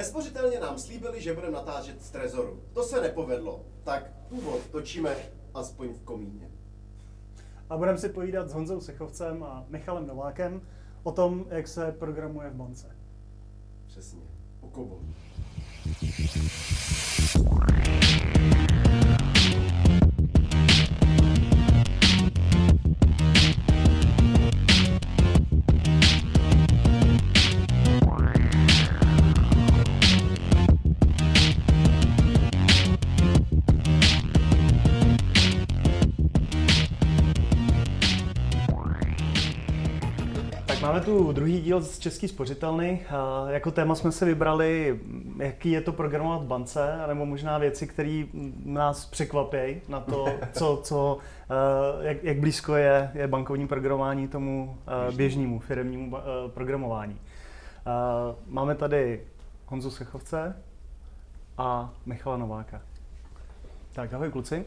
Bezpořitelně nám slíbili, že budeme natáčet z Trezoru. To se nepovedlo. Tak úvod točíme aspoň v komíně. A budeme si povídat s Honzou Sechovcem a Michalem Novákem o tom, jak se programuje v bance. Přesně. O kobo. Tu druhý díl z Český spořitelny. Jako téma jsme si vybrali, jaký je to programovat v bance, nebo možná věci, které nás překvapí na to, co, co, eh, jak, jak blízko je, je bankovní programování tomu eh, běžnému firmnímu eh, programování. Máme tady Honzu Sechovce a Michala Nováka. Tak ahoj kluci.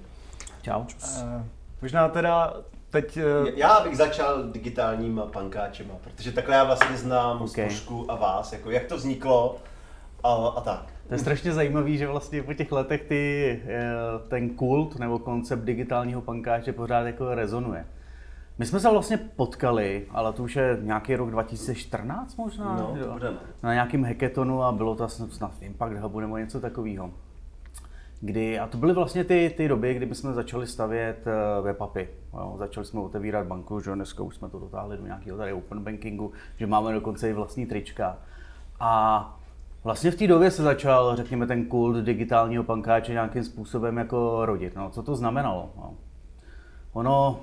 Čau. Eh, Možná teda teď... eh, Já bych začal digitálníma pankáčema, protože takhle já vlastně znám Ok. okay. Spošku a vás, jako jak to vzniklo a, a tak. To je strašně zajímavý, že vlastně po těch letech ty, eh, ten kult nebo koncept digitálního pankáče pořád jako rezonuje. My jsme se vlastně potkali, ale to už je nějaký rok 2014 možná, No, jo? na nějakém hackathonu a bylo to snad snad v Impact Hubu nebo něco takového. Kdy, a to byly vlastně ty, ty doby, kdy jsme začali stavět eh, webapy. Jo, začali jsme otevírat banku, že dneska už jsme to dotáhli do nějakého tady open bankingu, že máme dokonce i vlastní trička. A vlastně v té době se začal, řekněme, ten kult digitálního pankáče nějakým způsobem jako rodit. No, co to znamenalo? No. Ono,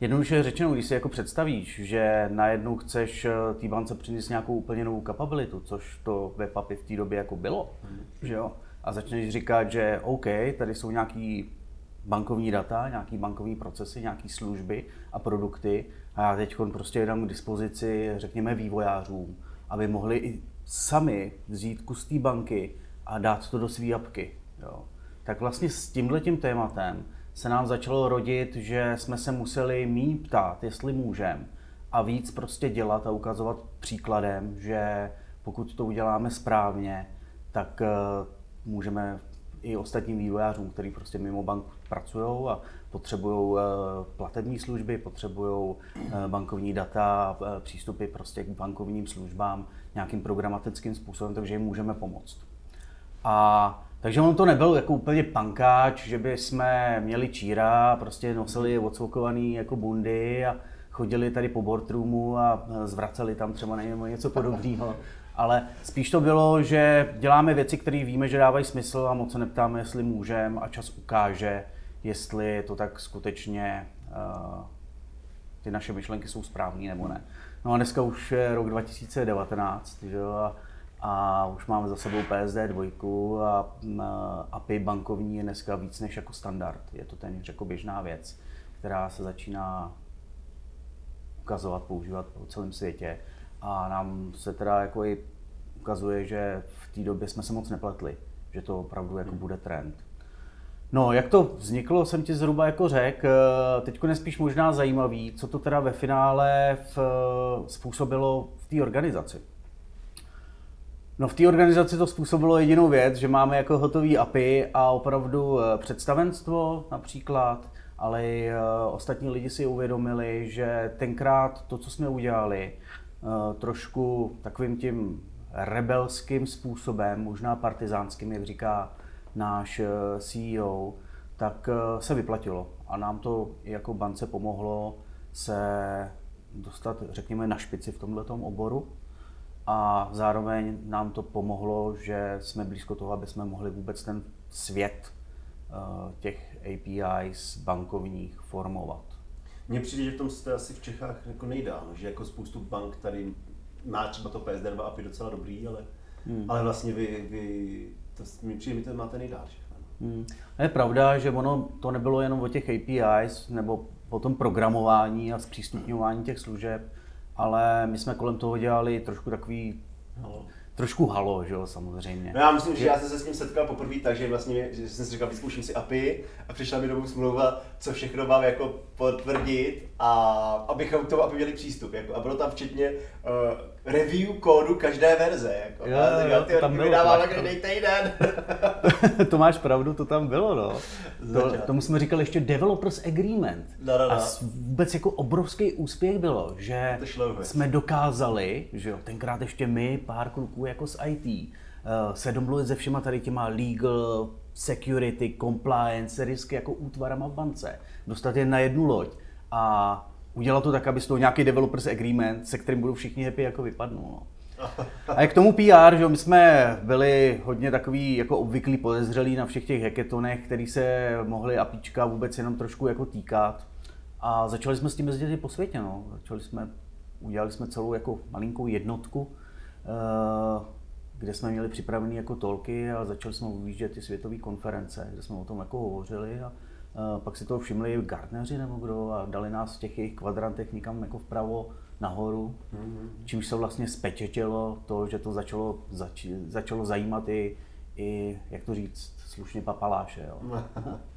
Jednoduše řečeno, když si jako představíš, že najednou chceš eh, té bance přinést nějakou úplně novou kapabilitu, což to API v té době jako bylo, že jo? A začneš říkat, že OK, tady jsou nějaký bankovní data, nějaký bankovní procesy, nějaké služby a produkty a já teď prostě dám k dispozici, řekněme, vývojářům, aby mohli i sami vzít kus té banky a dát to do své apky. Jo. Tak vlastně s tímhletím tématem se nám začalo rodit, že jsme se museli méně ptát, jestli můžeme, a víc prostě dělat a ukazovat příkladem, že pokud to uděláme správně, tak eh, můžeme i ostatním vývojářům, kteří prostě mimo bank pracují a potřebují platební služby, potřebují bankovní data, eh, přístupy prostě k bankovním službám nějakým programatickým způsobem, takže jim můžeme pomoct. A takže on to nebyl jako úplně pankáč, že by jsme měli číra, prostě nosili odsvokovaný jako bundy a chodili tady po boardroomu a zvraceli tam třeba něm něco podobného. Ale spíš to bylo, že děláme věci, které víme, že dávají smysl a moc se neptáme, jestli můžeme a čas ukáže, jestli to tak skutečně uh, ty naše myšlenky jsou správné nebo ne. No a dneska už je rok 2019, že jo, a, už máme za sebou PSD 2 a API bankovní je dneska víc než jako standard. Je to téměř jako běžná věc, která se začíná ukazovat, používat po celém světě. A nám se teda jako i ukazuje, že v té době jsme se moc nepletli, že to opravdu jako bude trend. No, jak to vzniklo, jsem ti zhruba jako řekl. Teď je spíš možná zajímavý, co to teda ve finále v, způsobilo v té organizaci. No v té organizaci to způsobilo jedinou věc, že máme jako hotový API a opravdu eh, představenstvo například, ale i eh, ostatní lidi si uvědomili, že tenkrát to, co jsme udělali, eh, trošku takovým tím rebelským způsobem, možná partizánským, jak říká náš CEO, tak se vyplatilo. A nám to jako bance pomohlo se dostat, řekněme, na špici v tomto oboru a zároveň nám to pomohlo, že jsme blízko toho, aby jsme mohli vůbec ten svět těch APIs bankovních formovat. Mně přijde, že v tom jste asi v Čechách jako nejdál, že jako spoustu bank tady má třeba to PSD2 API docela dobrý, ale, hmm. ale vlastně vy, vy to, mi přijde, mi to máte nejdál všechno. Hmm. A je pravda, že ono to nebylo jenom o těch APIs nebo o tom programování a zpřístupňování těch služeb, ale my jsme kolem toho dělali trošku takový halo. Trošku halo, že jo, samozřejmě. No já myslím, že já jsem se s ním setkal poprvé tak, že vlastně že jsem si říkal, vyzkouším si API a přišla mi domů smlouva, co všechno mám jako potvrdit a abychom k tomu API měli přístup. Jako, a bylo tam včetně uh, review kódu každé verze. Jako. Jo, A jo, ty to tam bylo, každý týden. to máš pravdu, to tam bylo, no. To, tomu jsme říkali ještě Developers Agreement. No, no, no. A vůbec jako obrovský úspěch bylo, že jsme dokázali, že jo, tenkrát ještě my, pár kluků jako z IT, eh, se domluvit se všema tady těma legal, security, compliance, risky jako útvarama v bance. Dostat je na jednu loď a udělat to tak, aby z toho nějaký developers agreement, se kterým budou všichni happy, jako vypadnul. No. A k tomu PR, že my jsme byli hodně takový jako obvyklí podezřelí na všech těch hackathonech, který se mohli APIčka vůbec jenom trošku jako týkat. A začali jsme s tím jezdit po světě, no. Začali jsme, udělali jsme celou jako malinkou jednotku, eh, kde jsme měli připravený jako tolky a začali jsme vyjíždět ty světové konference, kde jsme o tom jako hovořili a pak si toho všimli Gartneři nebo kdo a dali nás v těch jejich kvadrantech někam jako vpravo nahoru, čímž se vlastně spečetělo to, že to začalo, zač, začalo zajímat i, i, jak to říct, slušně papaláše. Jo.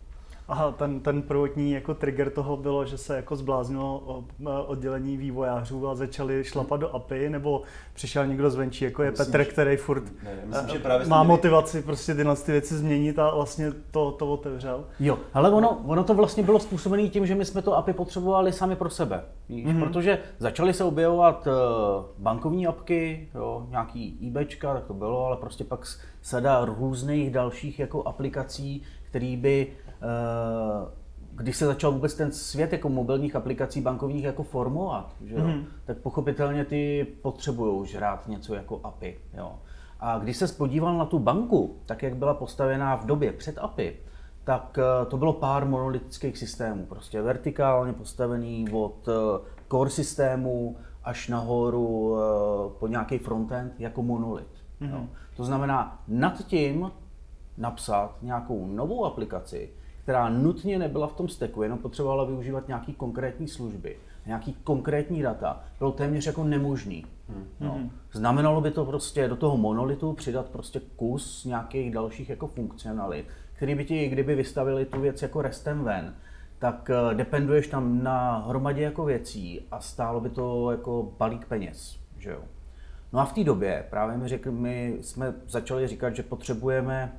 Aha, ten, ten prvotní jako trigger toho bylo, že se jako zbláznilo oddělení vývojářů a začali šlapat do API, nebo přišel někdo zvenčí, jako je Myslím, Petr, že- který furt Ne, myslím, eh, že právě má jsme měli- motivaci prostě tyhle ty věci změnit a vlastně to, to otevřel. Jo, ale ono, ono to vlastně bylo způsobené tím, že my jsme to API potřebovali sami pro sebe. Víš? Mm-hmm. Protože začaly se objevovat eh, bankovní apky, jo, nějaký IBčka, tak to bylo, ale prostě pak sada různých dalších jako aplikací, které by, eh, když se začal vůbec ten svět jako mobilních aplikací bankovních jako formovat, že jo, mm-hmm. tak pochopitelně ty potřebují žrát něco jako API. Jo. A když se podíval na tu banku, tak jak byla postavená v době před API, tak eh, to bylo pár monolitických systémů, prostě vertikálně postavený od eh, core systému až nahoru eh, po nějaký frontend jako monolit. Mm-hmm. Jo. To znamená, nad tím napsat nějakou novou aplikaci, která nutně nebyla v tom stacku, jenom potřebovala využívat nějaký konkrétní služby, nějaký konkrétní data, bylo téměř jako nemožný. No. Znamenalo by to prostě do toho monolitu přidat prostě kus nějakých dalších jako funkcionalit, který by ti, kdyby vystavili tu věc jako restem ven, tak eh, dependuješ tam na hromadě jako věcí a stálo by to jako balík peněz, že jo. No a v té době právě mi řekli, my jsme začali říkat, že potřebujeme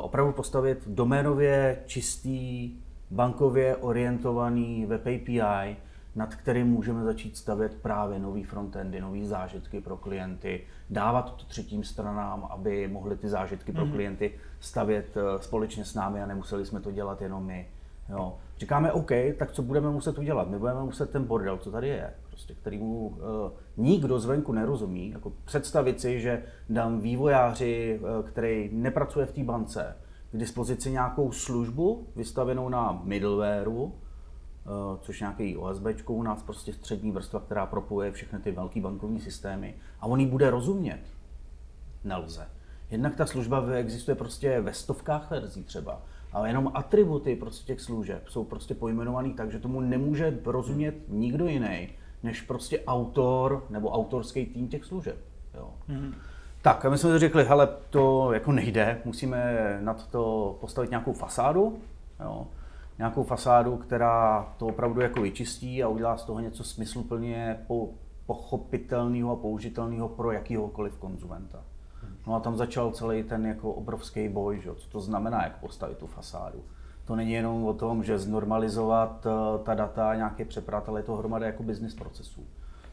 opravdu postavit doménově čistý, bankově orientovaný web API, nad kterým můžeme začít stavět právě nový frontendy, nové zážitky pro klienty, dávat to třetím stranám, aby mohli ty zážitky pro klienty stavět eh, společně s námi a nemuseli jsme to dělat jenom my. Jo. Říkáme, OK, tak co budeme muset udělat? My budeme muset ten bordel, co tady je, prostě, kterýmu uh, nikdo zvenku nerozumí, jako představit si, že dám vývojáři, uh, který nepracuje v té bance, k dispozici nějakou službu vystavenou na middlewareu, eh, což nějaký OSB u nás prostě střední vrstva, která propojuje všechny ty velké bankovní systémy a on jí bude rozumět. Nelze. Jednak ta služba existuje prostě ve stovkách verzí třeba, ale jenom atributy prostě těch služeb jsou prostě pojmenovaný tak, že tomu nemůže rozumět nikdo jiný, než prostě autor nebo autorský tým těch služeb. Jo. Mm-hmm. Tak a my jsme si řekli, hele, to jako nejde, musíme nad to postavit nějakou fasádu, jo. nějakou fasádu, která to opravdu jako vyčistí a udělá z toho něco smysluplně po, pochopitelného a použitelného pro jakýhokoliv konzumenta. No a tam začal celý ten jako obrovský boj, že? co to znamená, jak postavit tu fasádu. To není jenom o tom, že znormalizovat eh, ta data, nějaké přeprat, ale je to hromada jako business procesů.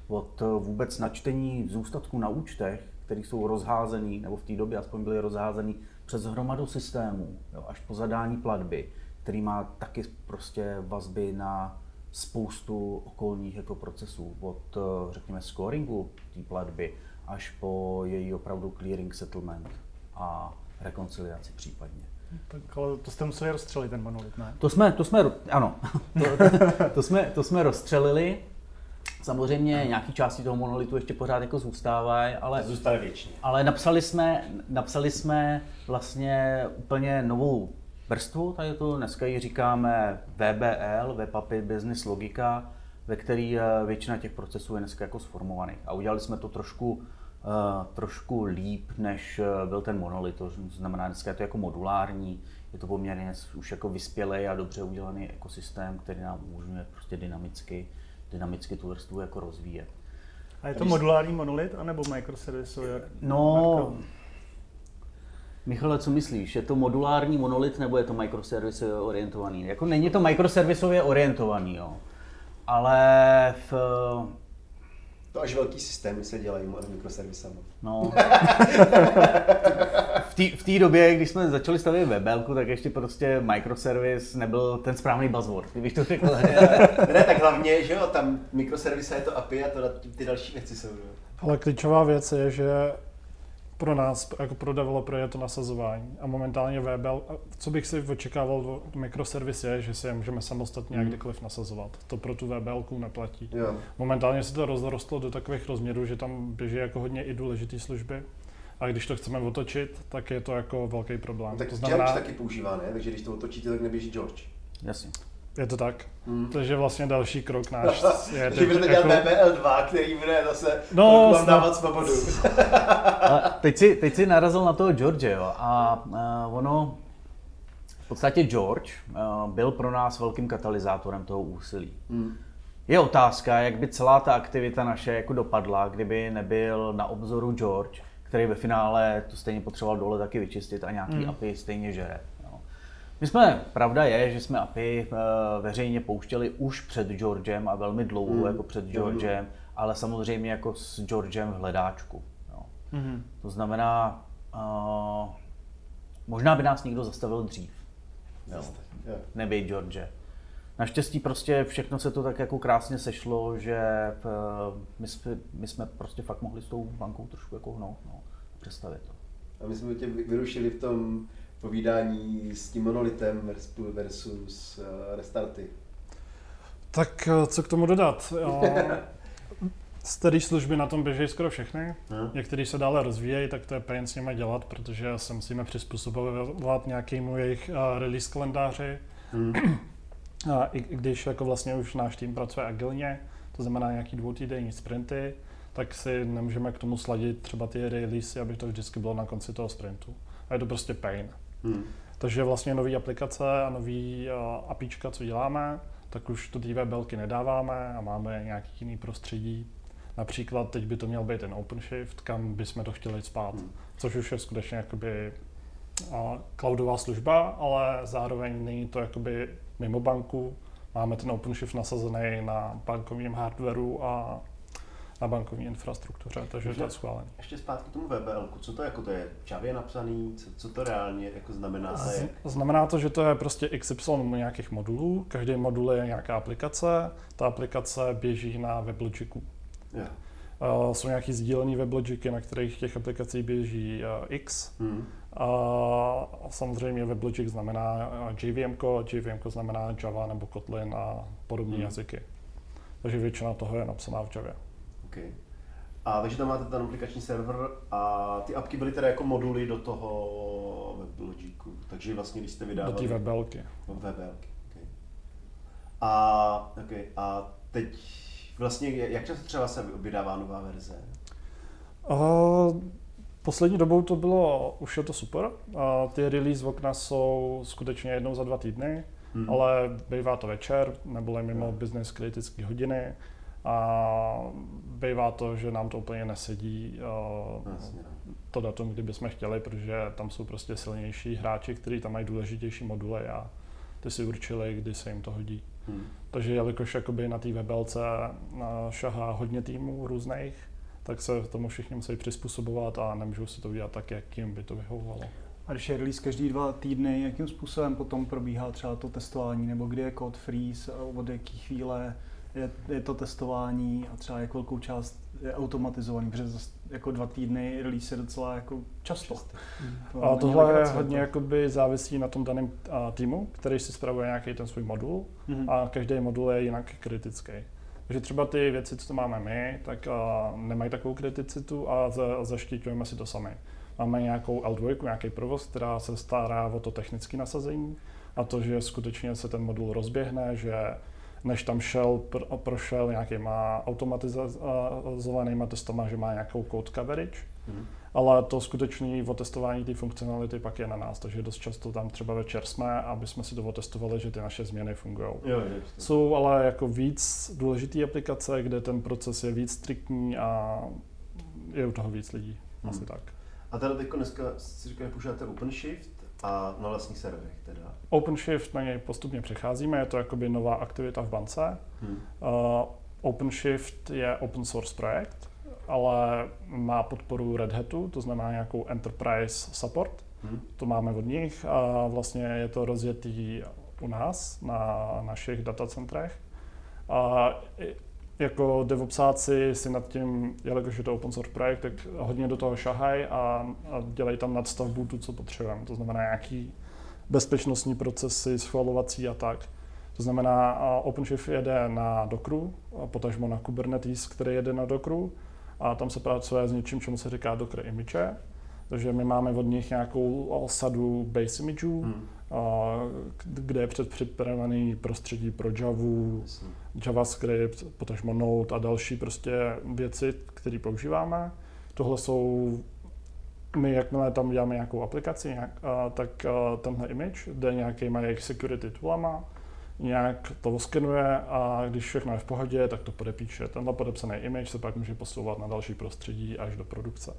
Od eh, vůbec načtení zůstatků na účtech, které jsou rozházený, nebo v té době aspoň byly rozházený přes hromadu systémů, jo, až po zadání platby, který má taky prostě vazby na spoustu okolních jako procesů, od eh, řekněme scoringu té platby až po její opravdu clearing settlement a rekonciliaci případně. Tak ale to jste museli rozstřelit ten monolit, ne? To jsme, to jsme, ano, to, to, jsme, to jsme rozstřelili. Samozřejmě nějaký části toho monolitu ještě pořád jako zůstávají, ale, Zůstane věčně. ale napsali, jsme, napsali jsme vlastně úplně novou vrstvu, tady to dneska ji říkáme VBL, Web API Business Logika, ve který eh, většina těch procesů je dneska jako sformovaných. A udělali jsme to trošku, eh, trošku líp, než eh, byl ten monolit. To znamená, dneska je to jako modulární, je to poměrně už jako vyspělý a dobře udělaný ekosystém, který nám umožňuje prostě dynamicky, dynamicky tu vrstvu jako rozvíjet. A je to modulární monolit, anebo microservisový? No, Michale, co myslíš? Je to modulární monolit nebo je to microservisově orientovaný? Jako není to microservisově orientovaný, jo. Ale v, to až velký systémy se dělají mikroservisama. No. v té době, když jsme začali stavět webelku, tak ještě prostě microservice nebyl ten správný buzzword, kdybych to řekl. ne, tak hlavně, že jo, tam mikroservice je to API a to, ty další věci jsou. Jo. Ale klíčová věc je, že pro nás, jako pro developery, je to nasazování. A momentálně VBL, co bych si očekával v mikroservis je, že si je můžeme samostatně hmm. kdykoliv nasazovat. To pro tu VBL neplatí. Jo. Momentálně se to rozrostlo do takových rozměrů, že tam běží jako hodně i důležité služby. A když to chceme otočit, tak je to jako velký problém. No, tak to znamená... George taky používá, ne? Takže když to otočíte, tak neběží George. Jasně. Je to tak. Hmm. Takže vlastně další krok náš je teď, budete dělat jako... BBL2, který bude zase no, vám dávat svobodu. teď, si, teď si narazil na toho George, jo. A uh, ono, v podstatě George uh, byl pro nás velkým katalyzátorem toho úsilí. Hmm. Je otázka, jak by celá ta aktivita naše jako dopadla, kdyby nebyl na obzoru George, který ve finále to stejně potřeboval dole taky vyčistit a nějaký hmm. API stejně žere. My jsme, pravda je, že jsme API eh, veřejně pouštěli už před Georgem a velmi dlouho mm. jako před Georgem, mm. ale samozřejmě jako s Georgem v hledáčku. Jo. Mm. To znamená, uh, možná by nás někdo zastavil dřív. Jo. Nebejt George. Naštěstí prostě všechno se to tak jako krásně sešlo, že uh, my, jsme, my jsme prostě fakt mohli s tou bankou trošku jako hnout, no, představit to. A my jsme tě vyrušili v tom povídání s tím monolitem versus eh, restarty. Tak eh, co k tomu dodat? Staré služby na tom běží skoro všechny. Hmm. Některé se dále rozvíjejí, tak to je pain s nimi dělat, protože se musíme přizpůsobovat nějakému jejich uh, release kalendáři. Hmm. A i když jako vlastně už náš tým pracuje agilně, to znamená nějaký dvoutýdenní sprinty, tak si nemůžeme k tomu sladit třeba ty release, aby to vždycky bylo na konci toho sprintu. A je to prostě pain. Hmm. Takže vlastně nové aplikace a nový uh, APIčka, co děláme, tak už to té belky nedáváme a máme nějaký jiný prostředí. Například teď by to měl být ten OpenShift, kam bychom to chtěli spát, hmm. což už je skutečně jakoby uh, cloudová služba, ale zároveň není to jakoby mimo banku. Máme ten OpenShift nasazený na bankovním hardwareu a na bankovní infrastruktuře, takže ještě, to je schválené. Ještě zpátky k tomu VBL, co to jako to je? Javě napsaný, co, co to reálně jako znamená? Z, jak? Znamená to, že to je prostě XY nějakých modulů, každý modul je nějaká aplikace, ta aplikace běží na WebLogicu. Yeah. Uh, jsou nějaký sdílený WebLogicy, na kterých těch aplikací běží uh, X. Hmm. A samozřejmě WebLogic znamená JVM, JVM znamená Java nebo Kotlin a podobné hmm. jazyky. Takže většina toho je napsaná v Javě. Okay. A takže tam máte ten aplikační server a ty apky byly teda jako moduly do toho WebLogicu. Takže vlastně, když jste vydávali... Do té webelky. Webelky, okay. A, okay. a teď vlastně, jak často třeba se vydává nová verze? Uh, poslední dobou to bylo, už je to super. Uh, ty release okna jsou skutečně jednou za dva týdny, hmm. ale bývá to večer, nebo mimo business kritické hodiny a bývá to, že nám to úplně nesedí uh, to datum, kdyby jsme chtěli, protože tam jsou prostě silnější hráči, kteří tam mají důležitější moduly a ty si určili, kdy se jim to hodí. Hmm. Takže jelikož jakoby na té webelce šahá hodně týmů různých, tak se tomu všichni musí přizpůsobovat a nemůžou si to udělat tak, jak jim by to vyhovovalo. A když je release každý dva týdny, jakým způsobem potom probíhá třeba to testování, nebo kdy je code freeze, od jaké chvíle je, je to testování a třeba jak velkou část je automatizovaný, protože zase jako dva týdny release je docela jako často. To a tohle je hodně jakoby závisí na tom daném týmu, který si spravuje nějaký ten svůj modul mm-hmm. a každý modul je jinak kritický. Takže třeba ty věci, co máme my, tak uh, nemají takovou kriticitu a zaštiťujeme si to sami. Máme nějakou L2, nějaký provoz, která se stará o to technické nasazení a to, že skutečně se ten modul rozběhne, že než tam šel, prošel nějakýma automatizovanýma testama, že má nějakou code coverage. Hmm. Ale to skutečné otestování té funkcionality pak je na nás, takže dost často tam třeba večer jsme, aby jsme si to otestovali, že ty naše změny fungují. Jsou ale jako víc důležité aplikace, kde ten proces je víc striktní a je u toho víc lidí. Hmm. Asi tak. A tady teď dneska si říkáš, používáte OpenShift a na vlastních serverech teda? OpenShift na něj postupně přecházíme, je to jakoby nová aktivita v bance. Hmm. Uh, OpenShift je open source projekt, ale má podporu Red Hatu, to znamená nějakou enterprise support. Hmm. To máme od nich a vlastně je to rozjetý u nás na našich datacentrech. A jako DevOpsáci si nad tím, jelikož je to open source projekt, tak hodně do toho šahají a, a dělají tam nadstavbu tu, co potřebujeme. To znamená nějaký bezpečnostní procesy, schvalovací a tak. To znamená, OpenShift jede na Dockeru, potažmo na Kubernetes, který jede na Dockeru a tam se pracuje s něčím, čemu se říká Docker image. Takže my máme od nich nějakou sadu base imageů, hmm. Kde je předpřipravený prostředí pro Java, JavaScript, potažmo Node a další prostě věci, které používáme. Tohle jsou my, jakmile tam děláme nějakou aplikaci, nějak, a, tak a, tenhle image jde nějakýma jejich security toolama, nějak to skenuje a když všechno je v pohodě, tak to podepíše. Tenhle podepsaný image se pak může posouvat na další prostředí až do produkce.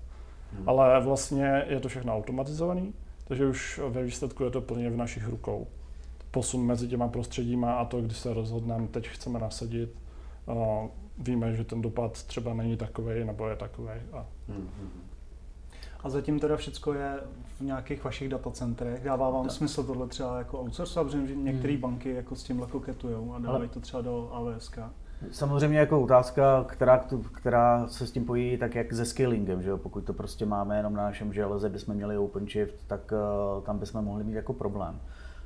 Hmm. Ale vlastně je to všechno automatizovaný, takže už ve výsledku je to plně v našich rukou. Posun mezi těma prostředíma a to, když se rozhodneme, teď chceme nasadit, víme, že ten dopad třeba není takový nebo je takový. A... Hmm. A zatím teda všechno je v nějakých vašich datacentrech. Dává vám tak. smysl tohle třeba jako outsourcovat, protože některé hmm. banky jako s tímhle koketujou a dávají to třeba do AWS. Samozřejmě jako otázka, která, která se s tím pojí, tak jak se skillingem, že jo? pokud to prostě máme jenom na našem železe, bychom měli OpenShift, tak uh, tam bychom mohli mít jako problém.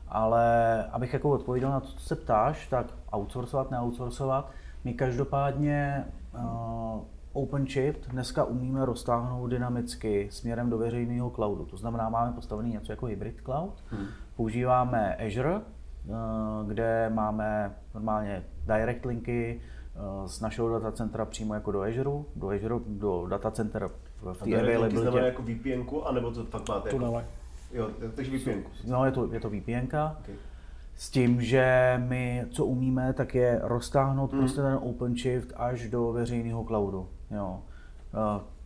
Ale abych jako odpověděl na to, co se ptáš, tak outsourcovat, neoutsourcovat, my každopádně uh, OpenShift dneska umíme roztáhnout dynamicky směrem do veřejného cloudu. To znamená, máme postavený něco jako hybrid cloud, hmm. používáme Azure, uh, kde máme normálně direct linky eh, z našeho datacentra přímo jako do Azure, do Azure, do datacenter v té availability. To znamená jako VPN, anebo to fakt máte jako... Jo, takže VPN. No, je to, je to VPN. Okay. S tím, že my, co umíme, tak je roztáhnout hmm. prostě ten OpenShift až do veřejného cloudu. Jo.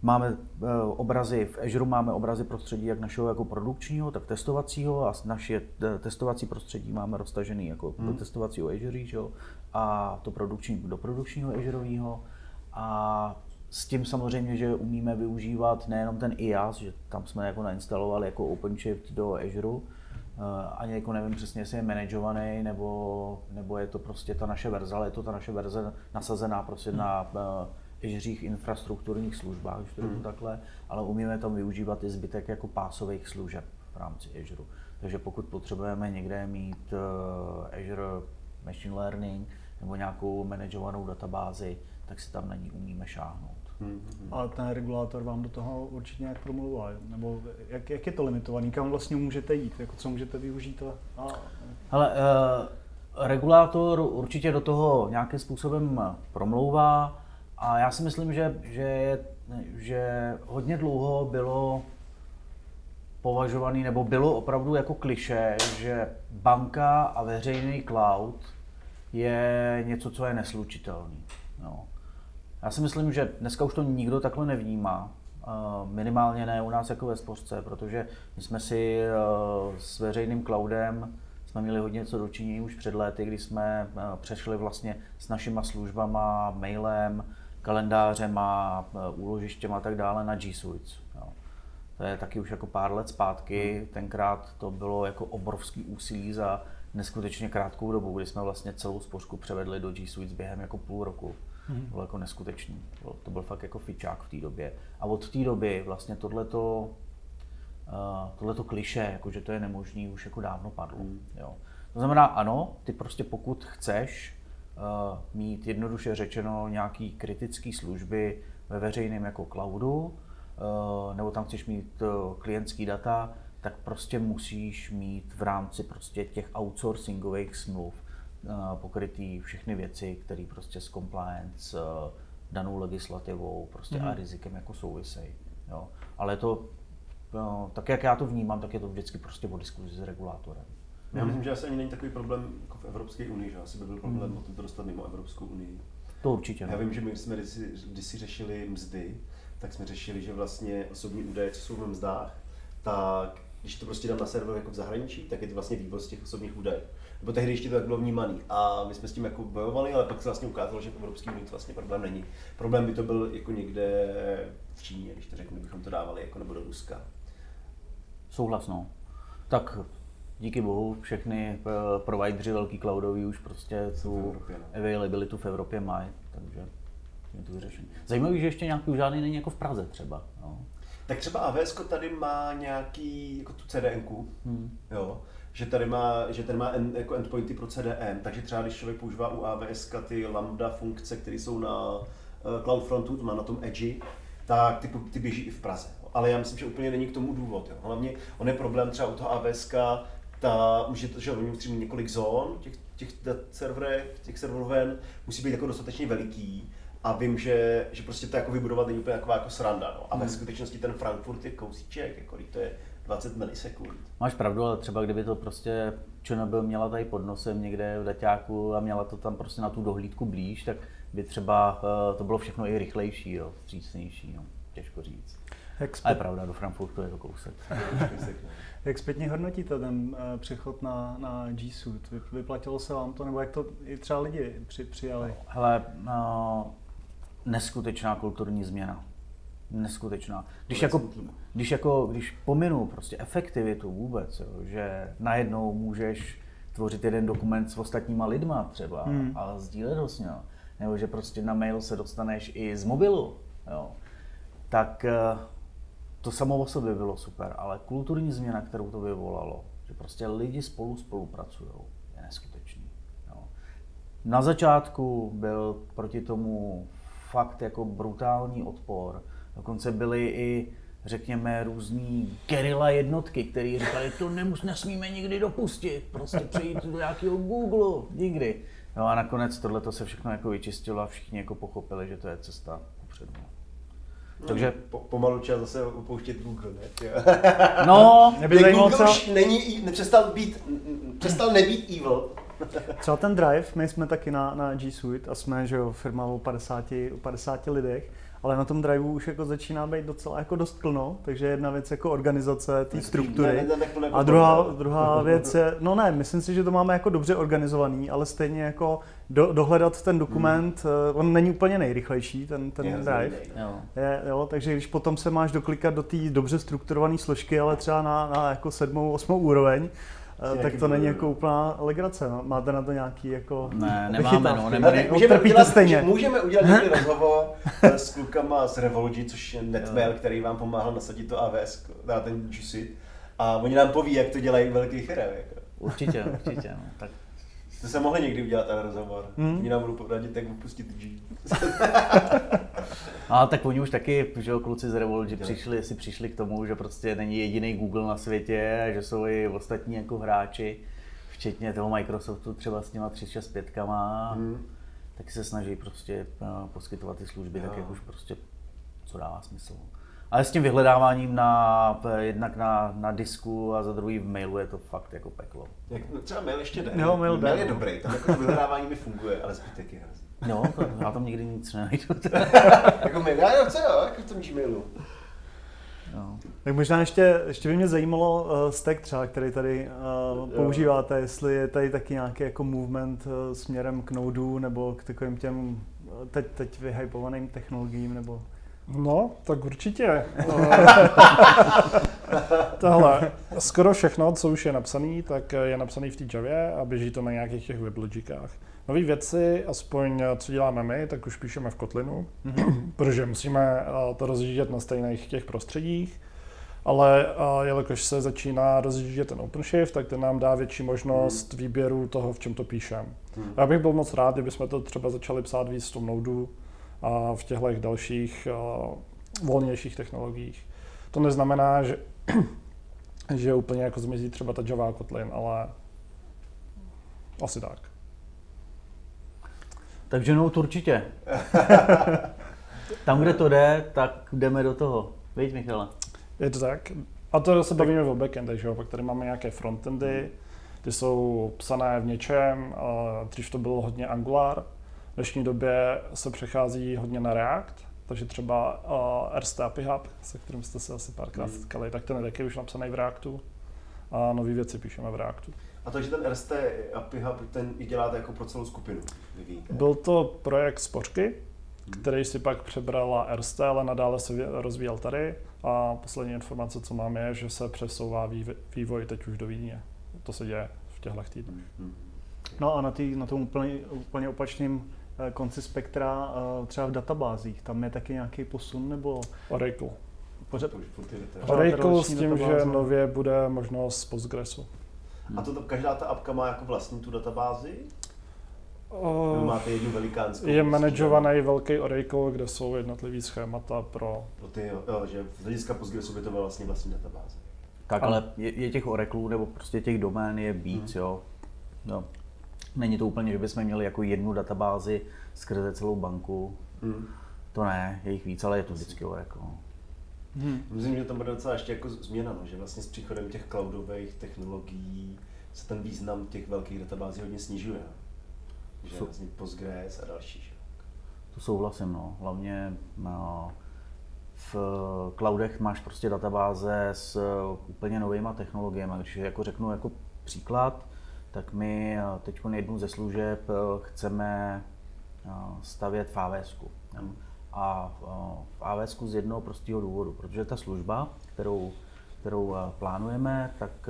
Eh, máme eh, obrazy, v Azure máme obrazy prostředí jak našeho jako produkčního, tak testovacího a naše eh, testovací prostředí máme roztažený jako hmm. do testovacího Azure, že jo, a to produkční do produkčního Azureového. A s tím samozřejmě, že umíme využívat nejenom ten IaaS, že tam jsme jako nainstalovali jako OpenShift do Azure, ani jako nevím přesně, jestli je manažovaný, nebo, nebo je to prostě ta naše verze, ale je to ta naše verze nasazená prostě hmm. Azurech infrastrukturních službách, když to hmm. takhle, ale umíme tam využívat i zbytek jako pásových služeb v rámci Azure. Takže pokud potřebujeme někde mít uh, Azure Machine Learning nebo nějakou manažovanou databázi, tak si tam na ní umíme šáhnout. Hmm. A ten regulátor vám do toho určitě nějak promluvá, nebo jak, jak je to limitovaný, kam vlastně můžete jít, jako co můžete využít? A... a... Hele, uh, regulátor určitě do toho nějakým způsobem promlouvá. A já si myslím, že, že, že hodně dlouho bylo považovaný, nebo bylo opravdu jako kliše, že banka a veřejný cloud je něco, co je neslučitelný. No. Já si myslím, že dneska už to nikdo takhle nevnímá. Minimálně ne u nás jako ve spořce, protože my jsme si e, s veřejným cloudem jsme měli hodně co dočinění už před lety, kdy jsme e, přešli vlastně s našima službama, mailem, kalendářem a e, úložištěm a tak dále na G Suite. Jo. To je taky už jako pár let zpátky, hmm. tenkrát to bylo jako obrovský úsilí za neskutečně krátkou dobu, kdy jsme vlastně celou spořku převedli do G Suite během jako půl roku. Hmm. Bylo jako neskutečný. To byl fakt jako fičák v té době. A od té doby vlastně tohleto, uh, tohleto kliše, jako že to je nemožný, už jako dávno padlo. Hmm. Jo. To znamená, ano, ty prostě pokud chceš mít jednoduše řečeno nějaký kritické služby ve veřejném jako cloudu, eh, nebo tam chceš mít eh, klientský data, tak prostě musíš mít v rámci prostě těch outsourcingových smluv pokrytý všechny věci, které prostě s compliance, danou legislativou prostě mm. a rizikem jako souvisejí. Jo. Ale to, tak jak já to vnímám, tak je to vždycky prostě o diskuzi s regulátorem. Já myslím, že asi ani není takový problém jako v Evropské unii, že asi by byl problém mm. o to dostat mimo Evropskou unii. To určitě. Já no. vím, že my jsme kdysi, kdysi řešili mzdy, tak jsme řešili, že vlastně osobní údaje, co jsou v mzdách, tak když to prostě dám na server jako v zahraničí, tak je to vlastně vývoz těch osobních údajů. Nebo tehdy ještě to tak bylo vnímaný. A my jsme s tím jako bojovali, ale pak se vlastně ukázalo, že v Evropské unii to vlastně problém není. Problém by to byl jako někde v Číně, když to řeknu, bychom to dávali jako nebo do Ruska. Souhlasno. Tak díky bohu všechny eh, provideři velký cloudový už prostě tu Evropě, no. availability v Evropě mají, takže je to vyřešení. Zajímavé, že ještě nějaký žádný není jako v Praze třeba. No. Tak třeba AWS tady má nějaký, jako tu CDN, hmm. jo, že tady má, že tady má jako endpointy pro CDN, takže třeba když člověk používá u AWS ty lambda funkce, které jsou na uh, CloudFrontu, to má na tom Edge, tak ty, ty běží i v Praze. Ale já myslím, že úplně není k tomu důvod. Jo. Hlavně on je problém třeba u toho AWS, ta, může to, že oni musí mít několik zón, těch, těch serverech, těch serveroven, musí být jako dostatečně veliký, a vím, že, že prostě to jako vybudovat není úplně taková jako sranda. No. A ve hmm. skutečnosti ten Frankfurt je kousíček, jako to je 20 milisekund. Máš pravdu, ale třeba kdyby to prostě ČNB měla tady pod nosem někde v daťáku a měla to tam prostě na tu dohlídku blíž, tak by třeba uh, to bylo všechno i rychlejší, jo, vstřícnější, no. těžko říct. Zpět... A je pravda, do Frankfurtu je to kousek. jak zpětně hodnotíte ten uh, přechod na, na G Suite? Vyplatilo se vám to, nebo jak to i třeba lidi při, přijali? Hele, uh, neskutečná kulturní změna. Neskutečná. Když jako, když jako, když pominu prostě efektivitu vůbec, jo, že najednou můžeš tvořit jeden dokument s ostatníma lidma třeba hmm. a sdílet ho s ním, nebo že prostě na mail se dostaneš i z mobilu, jo, tak eh, to samo o sobě bylo super, ale kulturní změna, kterou to vyvolalo, že prostě lidi spolu spolupracují, je neskutečný. Jo. Na začátku byl proti tomu fakt jako brutální odpor. Dokonce byly i, řekněme, různý gerila jednotky, které říkali, to nemus, nesmíme nikdy dopustit, prostě přejít do nějakého Google, nikdy. No a nakonec tohle se všechno jako vyčistilo a všichni jako pochopili, že to je cesta kupředu. No, Takže po, pomalu čas zase opouštět Google, ne? no, Google co... už není, nepřestal být, přestal nebýt evil. Třeba ten Drive, my jsme taky na, na G Suite a jsme že jo, firma o 50, o 50 lidech, ale na tom driveu už jako začíná být docela jako dost plno, takže jedna věc jako organizace té struktury ne, ne, a druhá, druhá věc je, no ne, myslím si, že to máme jako dobře organizovaný, ale stejně jako do, dohledat ten dokument, hmm. On není úplně nejrychlejší, ten, ten je, drive, jo. Je, jo, takže když potom se máš doklikat do té dobře strukturované složky, ale třeba na, na jako sedmou, osmou úroveň, tak to není jako úplná legrace. No. Máte na to nějaký jako Ne, nemáme, no, nemáme. Můžeme udělat, stejně. můžeme udělat nějaký rozhovor eh, s klukama z Revolgy, což je Netmail, který vám pomáhal nasadit to AWS, na ten Juicy. A oni nám poví, jak to dělají velký firm. Jako. Určitě, určitě. No. Tak to se mohli někdy udělat ten rozhovor. Hmm. Oni nám budou poradit, jak vypustit G. A tak oni už taky, že jo, kluci z Revolt, že přišli, si přišli k tomu, že prostě není jediný Google na světě, že jsou i ostatní jako hráči, včetně toho Microsoftu třeba s těma 365 hmm. tak se snaží prostě eh, poskytovat ty služby, jo. tak jak už prostě co dává smysl. Ale s tím vyhledáváním na, jednak na, na disku a za druhý v mailu je to fakt jako peklo. Jak, no třeba mail ještě jde. No, mail, mail je dobrý, tam jako to vyhledávání mi funguje, ale zbytek je hrozný. No, to, já tam nikdy nic nenajdu. jako já jo, co jo, jako v tom Gmailu. No. Tak možná ještě, ještě by mě zajímalo uh, stack třeba, který tady uh, používáte, jestli je tady taky nějaký jako movement uh, směrem k Node nebo k takovým těm teď, teď vyhypovaným technologiím, nebo... No, tak určitě. Tohle, skoro všechno, co už je napsané, tak je napsané v té Javě a běží to na nějakých těch weblogikách. Nové věci, aspoň co děláme my, tak už píšeme v Kotlinu, mm-hmm. protože musíme eh, to rozjíždět na stejných těch prostředích, ale eh, jelikož se začíná rozjíždět ten OpenShift, tak ten nám dá větší možnost mm. výběru toho, v čem to píšem. Mm. Já bych byl moc rád, kdybychom to třeba začali psát víc v tom Node, a v těchto dalších volnějších technologiích. To neznamená, že, že úplně jako zmizí třeba ta Java Kotlin, ale asi tak. Takže no, určitě. Tam, kde to jde, tak jdeme do toho. Víš, Michale? Je to tak. A to se bavíme o backendech, že jo? Pak tady máme nějaké frontendy, ty jsou psané v něčem, dřív to bylo hodně Angular, v dnešní době se přechází hodně na React, takže třeba uh, RST API Hub, se kterým jste se asi párkrát mm. setkali, tak ten je taky už napsaný v Reactu a nové věci píšeme v Reactu. A takže ten RST API Hub, ten i děláte jako pro celou skupinu, vyvíjíte? Byl to projekt z Počky, hmm. který si pak přebrala RST, ale nadále se rozvíjel tady. A poslední informace, co mám, je, že se přesouvá vývoj teď už do Vídně. To se děje v těchto týdnech. Hmm. No a na, tý, na tom úplně, úplně opačném eh, konci spektra, eh, třeba v databázích, tam je taky nějaký posun nebo? Oracle. Pořád, Oracle s tím, databáze. že nově bude možnost Postgresu. A to každá ta apka má jako vlastní tu databázi? Uh, máte jednu velikánskou? Je manažovaný velký Oracle, kde jsou jednotlivý schémata pro... pro ty, jo, že z hlediska Postgresu by to byla vlastně vlastní databáze. Tak, ale je, je těch Oracleů nebo prostě těch domén je víc, hmm. jo. No. Není to úplně, že bychom měli jako jednu databázi skrze celou banku. Hmm. To ne, je jich víc, ale je to vždycky Oracle. Hmm. Myslím, že to bude docela ještě jako změna, no, že vlastně s příchodem těch cloudových technologií se ten význam těch velkých databází hodně snižuje. Že so, vlastně Postgres a další. Že? To souhlasím, no. Hlavně no, v cloudech máš prostě databáze s úplně novýma technologiemi. Když jako řeknu jako příklad, tak my teď jednu ze služeb chceme stavět v AWS. Hmm a v AWS z jednoho prostého důvodu, protože ta služba, kterou, kterou plánujeme, tak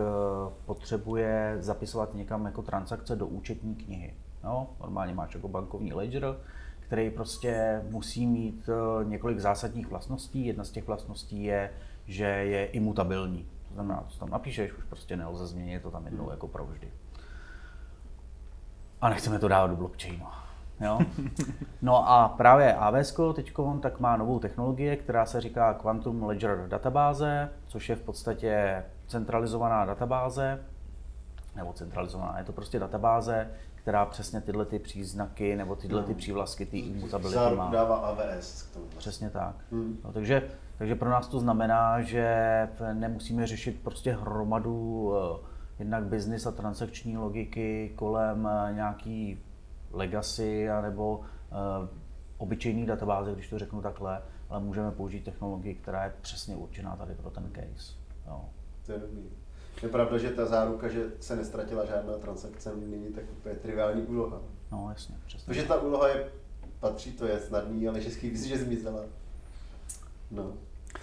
potřebuje zapisovat někam jako transakce do účetní knihy. No, normálně máš jako bankovní ledger, který prostě musí mít několik zásadních vlastností. Jedna z těch vlastností je, že je imutabilní. To znamená, co tam napíšeš, už prostě nelze změnit to tam jednou jako provždy. A nechceme to dávat do blockchainu. Jo? No a právě AWS teď tak má novou technologie, která se říká Quantum Ledger databáze, což je v podstatě centralizovaná databáze, nebo centralizovaná, je to prostě databáze, která přesně tyhle ty příznaky nebo tyhle ty hmm. přívlastky, ty immutability má. dává AWS k tomu. Přesně tak. Hmm. No, takže, takže pro nás to znamená, že nemusíme řešit prostě hromadu uh, jednak business a transakční logiky kolem uh, nějaký legacy anebo uh, obyčejný databáze, když to řeknu takhle, ale můžeme použít technologii, která je přesně určená tady pro ten case. Jo. To je dobrý. Je pravda, že ta záruka, že se nestratila žádná transakce, není tak úplně triviální úloha. No jasně, přesně. Protože ta úloha je, patří, to je snadný, ale že si, že zmizela. No.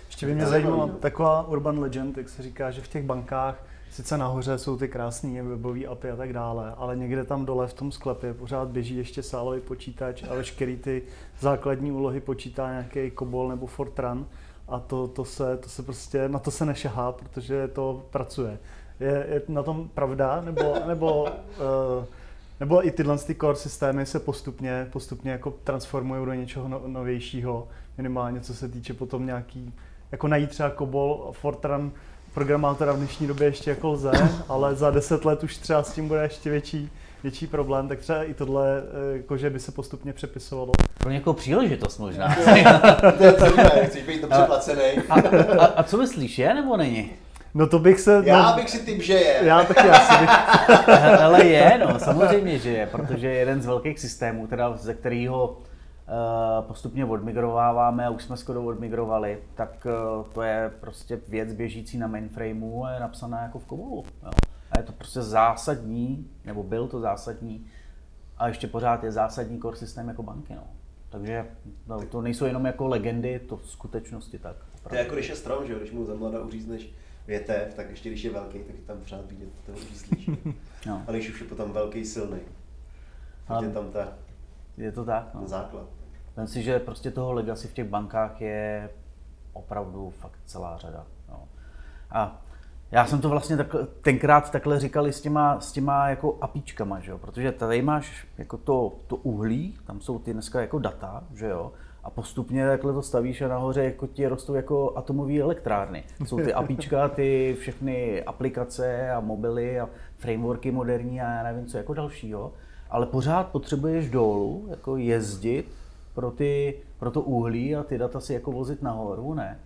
Ještě by mě zajímala taková urban legend, jak se říká, že v těch bankách sice nahoře jsou ty krásné webové API a tak dále, ale někde tam dole v tom sklepě pořád běží ještě sálový počítač a veškerý ty základní úlohy počítá nějaký COBOL nebo Fortran a to, to, se, to se prostě, na to se nešahá, protože to pracuje. Je, je na tom pravda, nebo, nebo, uh, nebo i tyhle ty core systémy se postupně, postupně jako transformují do něčeho no, novějšího, minimálně co se týče potom nějaký, jako najít třeba COBOL, Fortran, programátora v dnešní době ještě jako lze, ale za deset let už třeba s tím bude ještě větší, větší problém, tak třeba i tohle, eh, jakože by se postupně přepisovalo. Pro někoho příležitost možná. to je zajímavé, chceš být dobře placený. A, a, a, co myslíš, je nebo není? No to bych se... Já bych si typ, že je. Já taky asi bych. Ale je, no, samozřejmě, že je, protože jeden z velkých systémů, teda ze kterého postupně odmigrováváme a už jsme skoro odmigrovali, tak eh, to je prostě věc běžící na mainframeu a je napsaná jako v Kobolu. A je to prostě zásadní, nebo byl to zásadní, a ještě pořád je zásadní core systém jako banky. No. Takže no, to nejsou jenom jako legendy, to v skutečnosti tak. To je jako když je strom, že když mu za mladá uřízneš větev, tak ještě když je velký, tak je tam pořád vidět ten uřízlíš. no. A když už je potom velký, silný, tak je tam ta je to tak. No. základ. Myslím si, že prostě toho legacy v těch bankách je opravdu fakt celá řada. No. A já jsem to vlastně tak, tenkrát takhle říkal s těma, s těma jako apíčkama, že jo? protože tady máš jako to, to uhlí, tam jsou ty dneska jako data, že jo, a postupně takhle to stavíš a nahoře jako ti rostou jako atomové elektrárny. Jsou ty apíčka, ty všechny aplikace a mobily a frameworky moderní a já nevím co jako dalšího. ale pořád potřebuješ dolů jako jezdit pro, ty, pro to uhlí a ty data si jako vozit nahoru, ne?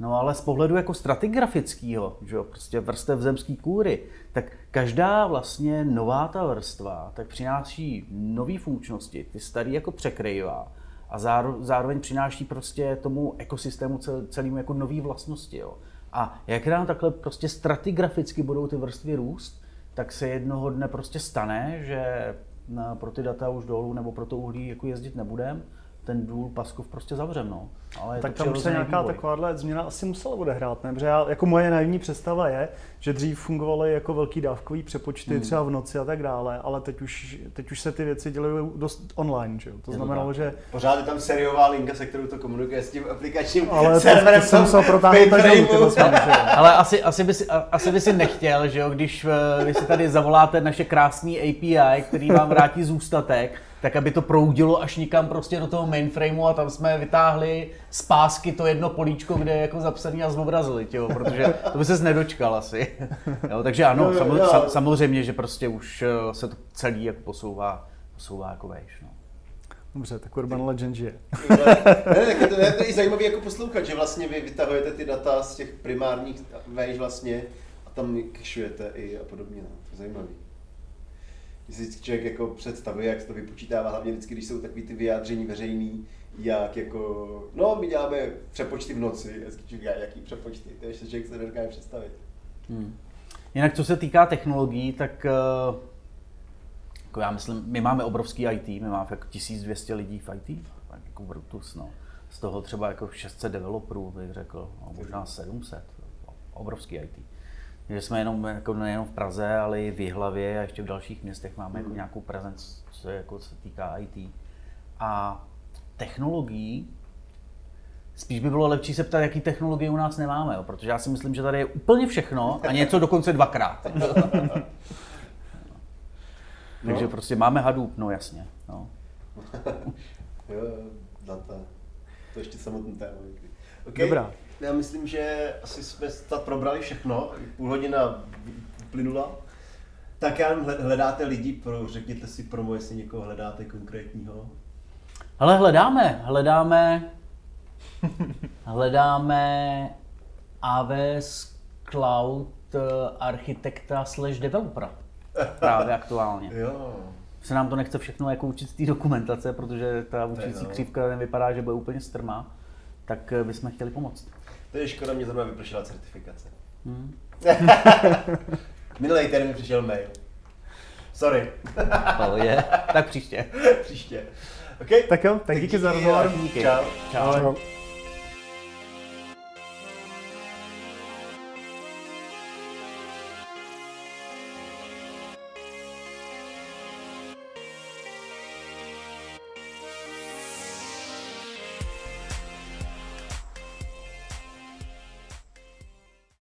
No ale z pohledu jako stratigrafického, že jo, prostě vrstev zemský kůry, tak každá vlastně nová ta vrstva tak přináší nové funkčnosti, ty starý jako překrývá a zároveň přináší prostě tomu ekosystému celému jako nové vlastnosti. Jo. A jak nám takhle prostě stratigraficky budou ty vrstvy růst, tak se jednoho dne prostě stane, že pro ty data už dolů nebo pro to uhlí jako jezdit nebudeme ten důl Paskov prostě zavřem. No. Ale tak tam už se nějaká vývoj. takováhle změna asi musela odehrát, ne? Protože já, jako moje naivní představa je, že dřív fungovaly jako velký dávkový přepočty hmm. třeba v noci a tak dále, ale teď už, teď už se ty věci dělají dost online, že jo? To je znamenalo, že... Pořád je tam sériová linka, se kterou to komunikuje s tím aplikačním ale serverem. Ale to, to jsem musel protáhnout Ale asi, asi, by si, asi by si nechtěl, že jo, když eh, vy si tady zavoláte naše krásný API, který vám vrátí zůstatek, tak aby to proudilo až nikam prostě do toho mainframeu a tam jsme vytáhli z pásky to jedno políčko, kde je jako zapsaný a zobrazili, těho, protože to by ses nedočkal asi. Jo, takže ano, jo, jo, jo. samozřejmě, že prostě už eh, se to celý jako posouvá, posouvá jako vejš. No. Dobře, tak Urban Legend žije. ne, ne, to, je, to je zajímavé jako poslouchat, že vlastně vy vytahujete ty data z těch primárních vejš vlastně a tam kešujete i a podobně. No. To je zajímavé si člověk jako představuje, jak se to vypočítává, hlavně vždycky, když jsou takový ty vyjádření veřejný, jak jako, no my děláme přepočty v noci, říká, jaký přepočty, to ještě člověk se nedokáže představit. Hmm. Jinak co se týká technologií, tak eh, jako já myslím, my máme obrovský IT, my máme jako 1200 lidí v IT, jako Brutus, no. Z toho třeba jako 600 developerů, bych řekl, no, možná 700, obrovský IT že jsme jenom, jako nejenom v Praze, ale i v Jihlavě a ještě v dalších městech máme jako hmm. nějakou prezenci, co jako se týká IT. A technologií, spíš by bylo lepší se ptat, jaký technologie u nás nemáme, jo, protože já si myslím, že tady je úplně všechno a něco dokonce dvakrát. Takže no. prostě máme Hadoop, no jasně. No. jo, data. To ještě samotný téma. Okay. Dobrá já myslím, že asi jsme snad probrali všechno, půl hodina uplynula. Tak já hledáte lidi, pro, řekněte si promo, jestli někoho hledáte konkrétního. Ale hledáme, hledáme, hledáme AWS Cloud architekta slash developera. Právě aktuálně. jo. Se nám to nechce všechno jako učit z té dokumentace, protože ta učící křivka nevypadá, že bude úplně strmá, tak eh, bychom chtěli pomoct. To je škoda, mě zrovna vypršela certifikace. Hmm. Minulý termín přišel mail. Sorry. je. Tak příště. příště. Okay. Tak jo, tak díky, díky za rozhovor. Díky. Čau. Čau. Čau.